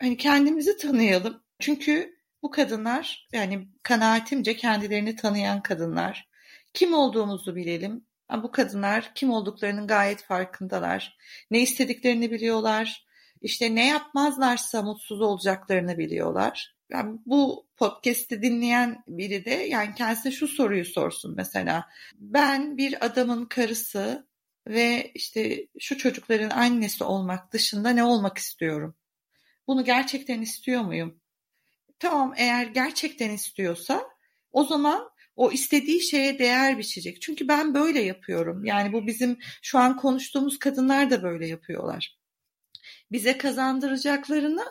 hani kendimizi tanıyalım. Çünkü bu kadınlar yani kanaatimce kendilerini tanıyan kadınlar. Kim olduğumuzu bilelim. Bu kadınlar kim olduklarının gayet farkındalar. Ne istediklerini biliyorlar işte ne yapmazlarsa mutsuz olacaklarını biliyorlar. Yani bu podcast'i dinleyen biri de yani kendisine şu soruyu sorsun mesela. Ben bir adamın karısı ve işte şu çocukların annesi olmak dışında ne olmak istiyorum? Bunu gerçekten istiyor muyum? Tamam eğer gerçekten istiyorsa o zaman o istediği şeye değer biçecek. Çünkü ben böyle yapıyorum. Yani bu bizim şu an konuştuğumuz kadınlar da böyle yapıyorlar bize kazandıracaklarını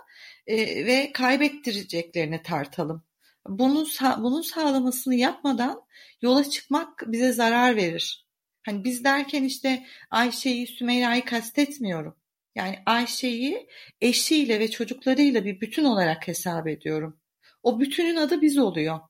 e, ve kaybettireceklerini tartalım. Bunu bunun sağlamasını yapmadan yola çıkmak bize zarar verir. Hani biz derken işte Ayşe'yi, Sümeyra'yı kastetmiyorum. Yani Ayşe'yi eşiyle ve çocuklarıyla bir bütün olarak hesap ediyorum. O bütünün adı biz oluyor.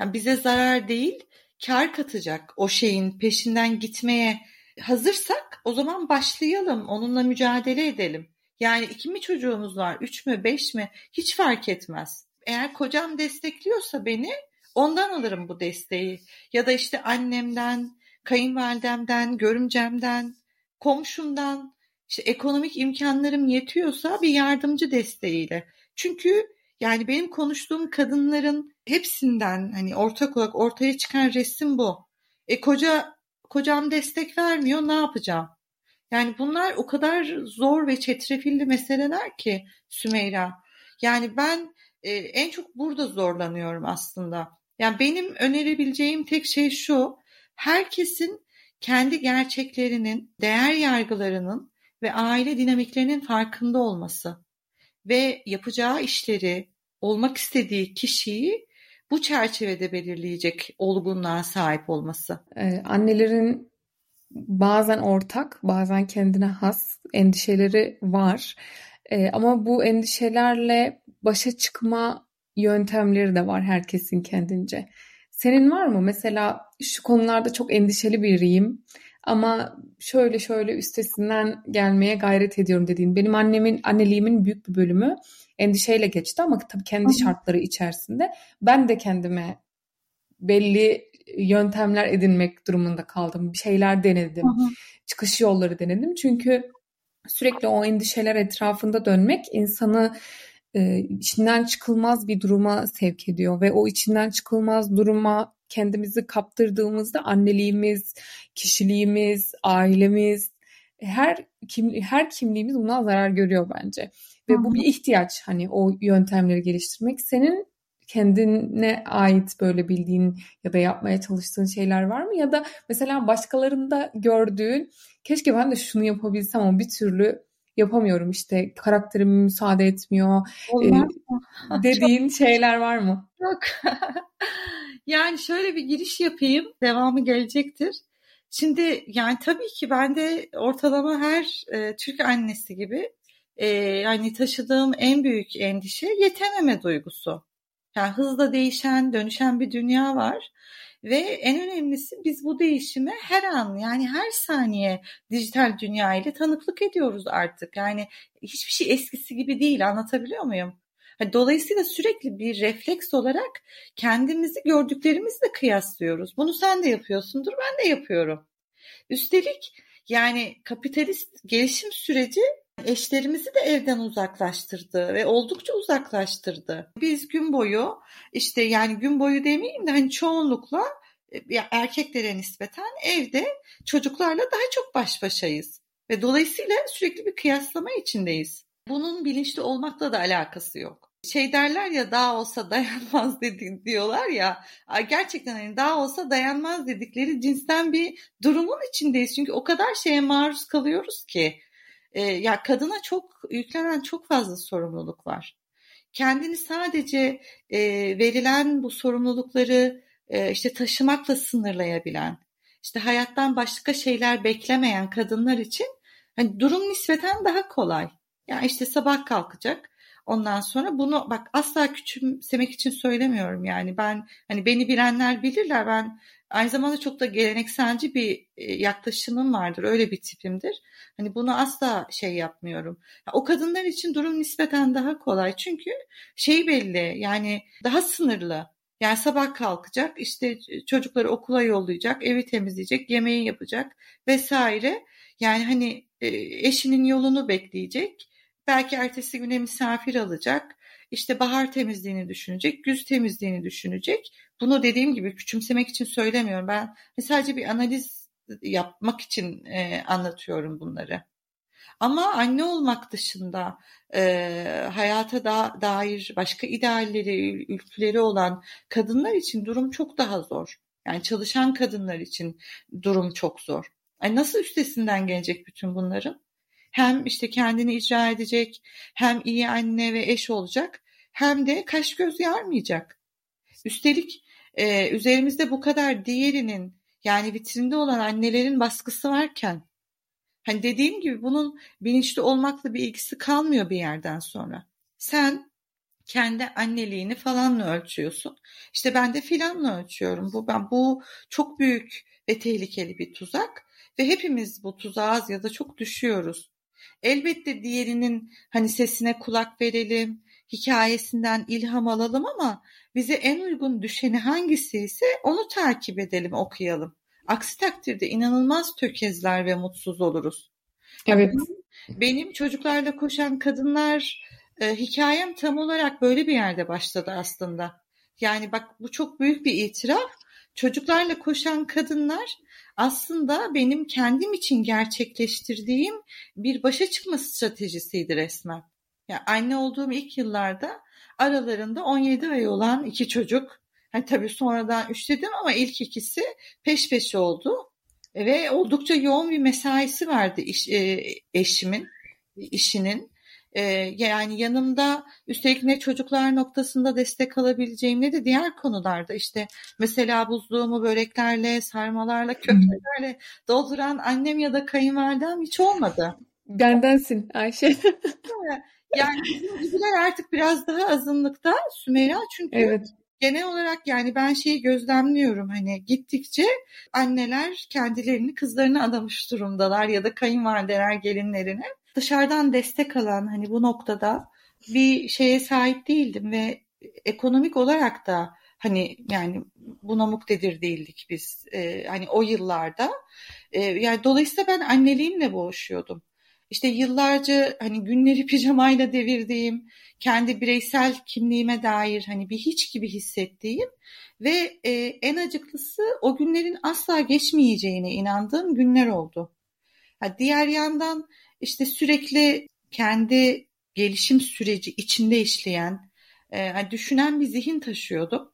Yani bize zarar değil, kar katacak o şeyin peşinden gitmeye hazırsak o zaman başlayalım, onunla mücadele edelim. Yani iki mi çocuğumuz var, üç mü, beş mi hiç fark etmez. Eğer kocam destekliyorsa beni ondan alırım bu desteği. Ya da işte annemden, kayınvalidemden, görümcemden, komşumdan, işte ekonomik imkanlarım yetiyorsa bir yardımcı desteğiyle. Çünkü yani benim konuştuğum kadınların hepsinden hani ortak olarak ortaya çıkan resim bu. E koca kocam destek vermiyor ne yapacağım? Yani bunlar o kadar zor ve çetrefilli meseleler ki Sümeyra. Yani ben e, en çok burada zorlanıyorum aslında. Yani benim önerebileceğim tek şey şu. Herkesin kendi gerçeklerinin, değer yargılarının ve aile dinamiklerinin farkında olması ve yapacağı işleri, olmak istediği kişiyi bu çerçevede belirleyecek olgunluğa sahip olması. Ee, annelerin bazen ortak, bazen kendine has endişeleri var. E, ama bu endişelerle başa çıkma yöntemleri de var herkesin kendince. Senin var mı? Mesela şu konularda çok endişeli biriyim ama şöyle şöyle üstesinden gelmeye gayret ediyorum dediğin. Benim annemin anneliğimin büyük bir bölümü endişeyle geçti ama tabii kendi Hı-hı. şartları içerisinde ben de kendime belli yöntemler edinmek durumunda kaldım. Bir şeyler denedim. Hı-hı. Çıkış yolları denedim. Çünkü sürekli o endişeler etrafında dönmek insanı e, içinden çıkılmaz bir duruma sevk ediyor ve o içinden çıkılmaz duruma kendimizi kaptırdığımızda anneliğimiz, kişiliğimiz, ailemiz, her kim her kimliğimiz buna zarar görüyor bence. Ve bu bir ihtiyaç hani o yöntemleri geliştirmek. Senin kendine ait böyle bildiğin ya da yapmaya çalıştığın şeyler var mı? Ya da mesela başkalarında gördüğün keşke ben de şunu yapabilsem ama bir türlü yapamıyorum işte karakterim müsaade etmiyor Olmaz e, dediğin şeyler var mı? Yok. yani şöyle bir giriş yapayım devamı gelecektir. Şimdi yani tabii ki ben de ortalama her e, Türk annesi gibi e, yani taşıdığım en büyük endişe yetememe duygusu. Yani hızla değişen, dönüşen bir dünya var. Ve en önemlisi biz bu değişime her an yani her saniye dijital dünya ile tanıklık ediyoruz artık. Yani hiçbir şey eskisi gibi değil anlatabiliyor muyum? Dolayısıyla sürekli bir refleks olarak kendimizi gördüklerimizle kıyaslıyoruz. Bunu sen de yapıyorsundur, ben de yapıyorum. Üstelik yani kapitalist gelişim süreci eşlerimizi de evden uzaklaştırdı ve oldukça uzaklaştırdı. Biz gün boyu işte yani gün boyu demeyeyim de hani çoğunlukla e, erkeklere nispeten evde çocuklarla daha çok baş başayız. Ve dolayısıyla sürekli bir kıyaslama içindeyiz. Bunun bilinçli olmakla da alakası yok. Şey derler ya daha olsa dayanmaz dedi, diyorlar ya gerçekten hani daha olsa dayanmaz dedikleri cinsten bir durumun içindeyiz. Çünkü o kadar şeye maruz kalıyoruz ki e, ya kadına çok yüklenen çok fazla sorumluluk var. Kendini sadece e, verilen bu sorumlulukları e, işte taşımakla sınırlayabilen, işte hayattan başka şeyler beklemeyen kadınlar için hani durum nispeten daha kolay. Yani işte sabah kalkacak. Ondan sonra bunu bak asla küçümsemek için söylemiyorum yani ben hani beni bilenler bilirler ben Aynı zamanda çok da gelenekselci bir e, yaklaşımım vardır. Öyle bir tipimdir. Hani bunu asla şey yapmıyorum. O kadınlar için durum nispeten daha kolay. Çünkü şey belli yani daha sınırlı. Yani sabah kalkacak, işte çocukları okula yollayacak, evi temizleyecek, yemeği yapacak vesaire. Yani hani e, eşinin yolunu bekleyecek. Belki ertesi güne misafir alacak. İşte bahar temizliğini düşünecek, güz temizliğini düşünecek bunu dediğim gibi küçümsemek için söylemiyorum. Ben sadece bir analiz yapmak için e, anlatıyorum bunları. Ama anne olmak dışında e, hayata da, dair başka idealleri, ülkeleri olan kadınlar için durum çok daha zor. Yani çalışan kadınlar için durum çok zor. Yani nasıl üstesinden gelecek bütün bunların? Hem işte kendini icra edecek, hem iyi anne ve eş olacak, hem de kaş göz yarmayacak. Üstelik e, üzerimizde bu kadar diğerinin yani vitrinde olan annelerin baskısı varken hani dediğim gibi bunun bilinçli olmakla bir ilgisi kalmıyor bir yerden sonra. Sen kendi anneliğini falanla ölçüyorsun. İşte ben de filanla ölçüyorum. Bu ben bu çok büyük ve tehlikeli bir tuzak ve hepimiz bu tuzağa ya da çok düşüyoruz. Elbette diğerinin hani sesine kulak verelim, hikayesinden ilham alalım ama bize en uygun düşeni hangisi ise onu takip edelim, okuyalım. Aksi takdirde inanılmaz tökezler ve mutsuz oluruz. Evet. Benim, benim çocuklarla koşan kadınlar e, hikayem tam olarak böyle bir yerde başladı aslında. Yani bak bu çok büyük bir itiraf. Çocuklarla koşan kadınlar aslında benim kendim için gerçekleştirdiğim bir başa çıkma stratejisiydi resmen. Yani anne olduğum ilk yıllarda aralarında 17 ay olan iki çocuk. Hani tabii sonradan üç dedim ama ilk ikisi peş peşe oldu. Ve oldukça yoğun bir mesaisi vardı iş, e, eşimin, işinin. E, yani yanımda üstelik ne çocuklar noktasında destek alabileceğim ne de diğer konularda işte mesela buzluğumu böreklerle, sarmalarla, köftelerle dolduran annem ya da kayınvalidem hiç olmadı. Bendensin Ayşe. Yani bizim gibiler artık biraz daha azınlıkta Sümeyra çünkü evet. genel olarak yani ben şeyi gözlemliyorum hani gittikçe anneler kendilerini kızlarına adamış durumdalar ya da kayınvalideler gelinlerine dışarıdan destek alan hani bu noktada bir şeye sahip değildim ve ekonomik olarak da hani yani buna muktedir değildik biz ee, hani o yıllarda ee, yani dolayısıyla ben anneliğimle boğuşuyordum işte yıllarca hani günleri pijamayla devirdiğim, kendi bireysel kimliğime dair hani bir hiç gibi hissettiğim ve e, en acıklısı o günlerin asla geçmeyeceğine inandığım günler oldu. Ha, diğer yandan işte sürekli kendi gelişim süreci içinde işleyen, e, düşünen bir zihin taşıyordum.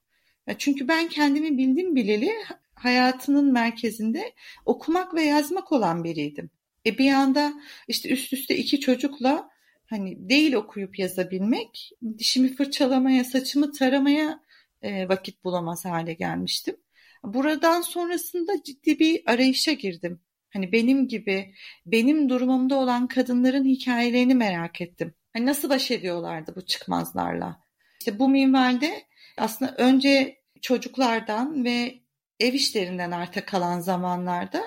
Çünkü ben kendimi bildim bileli hayatının merkezinde okumak ve yazmak olan biriydim. E bir anda işte üst üste iki çocukla hani değil okuyup yazabilmek, dişimi fırçalamaya, saçımı taramaya e, vakit bulamaz hale gelmiştim. Buradan sonrasında ciddi bir arayışa girdim. Hani benim gibi, benim durumumda olan kadınların hikayelerini merak ettim. Hani nasıl baş ediyorlardı bu çıkmazlarla? İşte bu minvalde aslında önce çocuklardan ve ev işlerinden arta kalan zamanlarda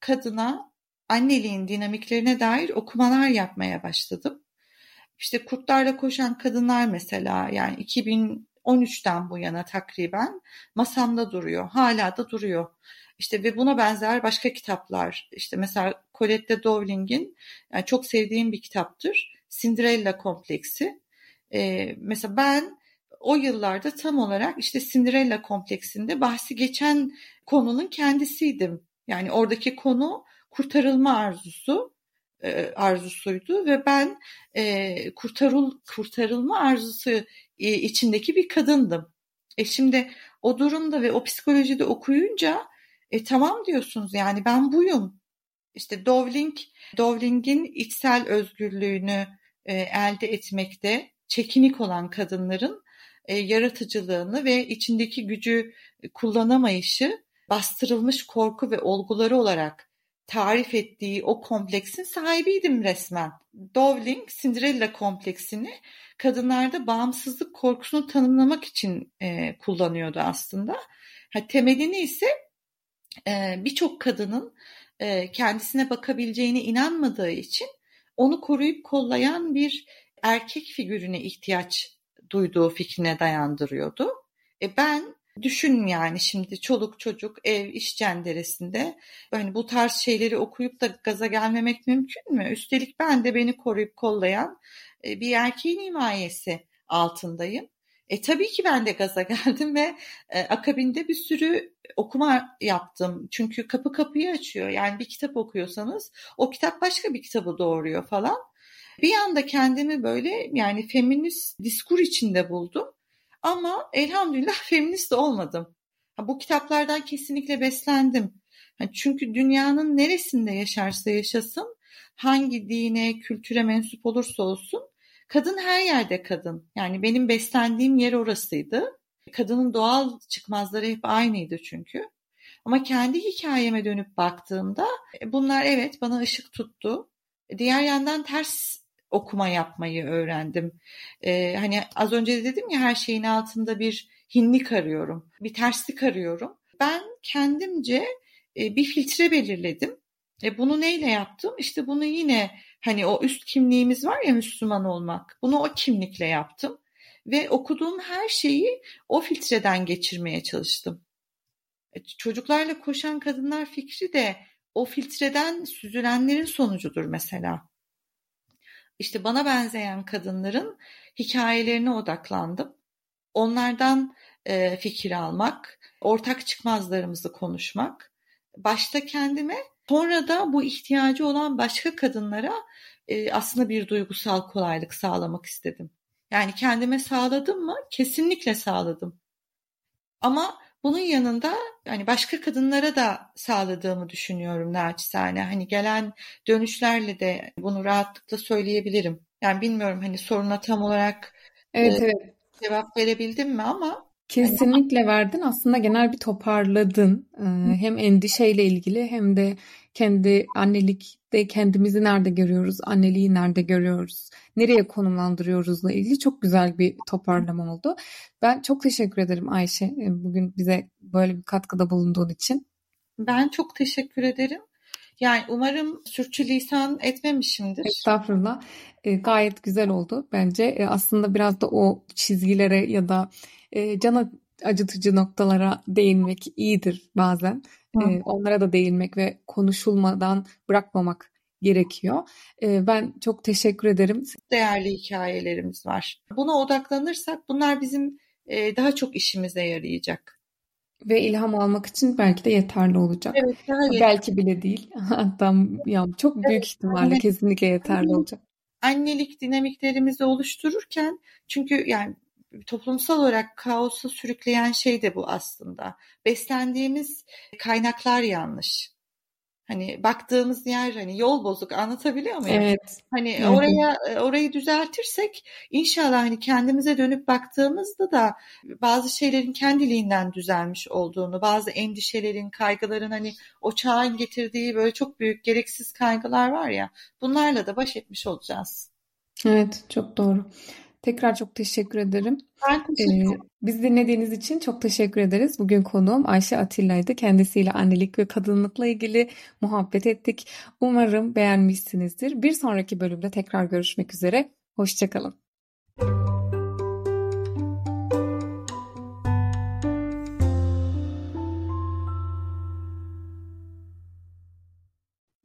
kadına anneliğin dinamiklerine dair okumalar yapmaya başladım. İşte Kurtlarla Koşan Kadınlar mesela yani 2013'ten bu yana takriben masamda duruyor. Hala da duruyor. İşte ve buna benzer başka kitaplar. İşte mesela Colette Dowling'in yani çok sevdiğim bir kitaptır. Cinderella kompleksi. Ee, mesela ben o yıllarda tam olarak işte Cinderella kompleksinde bahsi geçen konunun kendisiydim. Yani oradaki konu kurtarılma arzusu e, arzusuydu ve ben e, kurtarıl kurtarılma arzusu e, içindeki bir kadındım. E şimdi o durumda ve o psikolojide okuyunca e, tamam diyorsunuz yani ben buyum. İşte Dowling, Dowling'in içsel özgürlüğünü e, elde etmekte çekinik olan kadınların e, yaratıcılığını ve içindeki gücü kullanamayışı bastırılmış korku ve olguları olarak tarif ettiği o kompleksin sahibiydim resmen. Dowling Cinderella kompleksini kadınlarda bağımsızlık korkusunu tanımlamak için e, kullanıyordu aslında. Ha, temelini ise birçok kadının e, kendisine bakabileceğine inanmadığı için onu koruyup kollayan bir erkek figürüne ihtiyaç duyduğu fikrine dayandırıyordu. E ben Düşün yani şimdi çoluk çocuk ev iş cenderesinde hani bu tarz şeyleri okuyup da gaza gelmemek mümkün mü? Üstelik ben de beni koruyup kollayan e, bir erkeğin himayesi altındayım. E tabii ki ben de gaza geldim ve e, akabinde bir sürü okuma yaptım. Çünkü kapı kapıyı açıyor. Yani bir kitap okuyorsanız o kitap başka bir kitabı doğuruyor falan. Bir anda kendimi böyle yani feminist diskur içinde buldum. Ama elhamdülillah feminist de olmadım. bu kitaplardan kesinlikle beslendim. çünkü dünyanın neresinde yaşarsa yaşasın, hangi dine, kültüre mensup olursa olsun, kadın her yerde kadın. Yani benim beslendiğim yer orasıydı. Kadının doğal çıkmazları hep aynıydı çünkü. Ama kendi hikayeme dönüp baktığımda e, bunlar evet bana ışık tuttu. Diğer yandan ters okuma yapmayı öğrendim. Ee, hani az önce de dedim ya her şeyin altında bir hinlik arıyorum, bir terslik arıyorum. Ben kendimce e, bir filtre belirledim. E, bunu neyle yaptım? İşte bunu yine hani o üst kimliğimiz var ya Müslüman olmak. Bunu o kimlikle yaptım. Ve okuduğum her şeyi o filtreden geçirmeye çalıştım. E, çocuklarla koşan kadınlar fikri de o filtreden süzülenlerin sonucudur mesela işte bana benzeyen kadınların hikayelerine odaklandım. Onlardan e, fikir almak, ortak çıkmazlarımızı konuşmak, başta kendime sonra da bu ihtiyacı olan başka kadınlara e, aslında bir duygusal kolaylık sağlamak istedim. Yani kendime sağladım mı? Kesinlikle sağladım. Ama bunun yanında hani başka kadınlara da sağladığımı düşünüyorum naçizane. Hani gelen dönüşlerle de bunu rahatlıkla söyleyebilirim. Yani bilmiyorum hani soruna tam olarak evet, e, evet. cevap verebildim mi ama Kesinlikle verdin. Aslında genel bir toparladın. Ee, hem endişeyle ilgili hem de kendi annelikte kendimizi nerede görüyoruz, anneliği nerede görüyoruz, nereye konumlandırıyoruzla ilgili çok güzel bir toparlama oldu. Ben çok teşekkür ederim Ayşe e, bugün bize böyle bir katkıda bulunduğun için. Ben çok teşekkür ederim. Yani umarım sürçülisan etmemişimdir. Estağfurullah. E, gayet güzel oldu bence. E, aslında biraz da o çizgilere ya da e, cana acıtıcı noktalara değinmek iyidir bazen. E, onlara da değinmek ve konuşulmadan bırakmamak gerekiyor. Ben çok teşekkür ederim. Değerli hikayelerimiz var. Buna odaklanırsak bunlar bizim daha çok işimize yarayacak ve ilham almak için belki de yeterli olacak. Evet, daha belki bile değil. Hatta ya çok büyük evet, ihtimalle anne, kesinlikle yeterli olacak. Annelik dinamiklerimizi oluştururken çünkü yani toplumsal olarak kaosa sürükleyen şey de bu aslında. Beslendiğimiz kaynaklar yanlış. Hani baktığımız yer hani yol bozuk anlatabiliyor muyum? Evet. Hani evet. oraya orayı düzeltirsek inşallah hani kendimize dönüp baktığımızda da bazı şeylerin kendiliğinden düzelmiş olduğunu, bazı endişelerin, kaygıların hani o çağın getirdiği böyle çok büyük gereksiz kaygılar var ya bunlarla da baş etmiş olacağız. Evet, çok doğru. Tekrar çok teşekkür ederim. Ben teşekkür ederim. Ee, biz dinlediğiniz için çok teşekkür ederiz. Bugün konuğum Ayşe Atilla'ydı. Kendisiyle annelik ve kadınlıkla ilgili muhabbet ettik. Umarım beğenmişsinizdir. Bir sonraki bölümde tekrar görüşmek üzere. Hoşçakalın.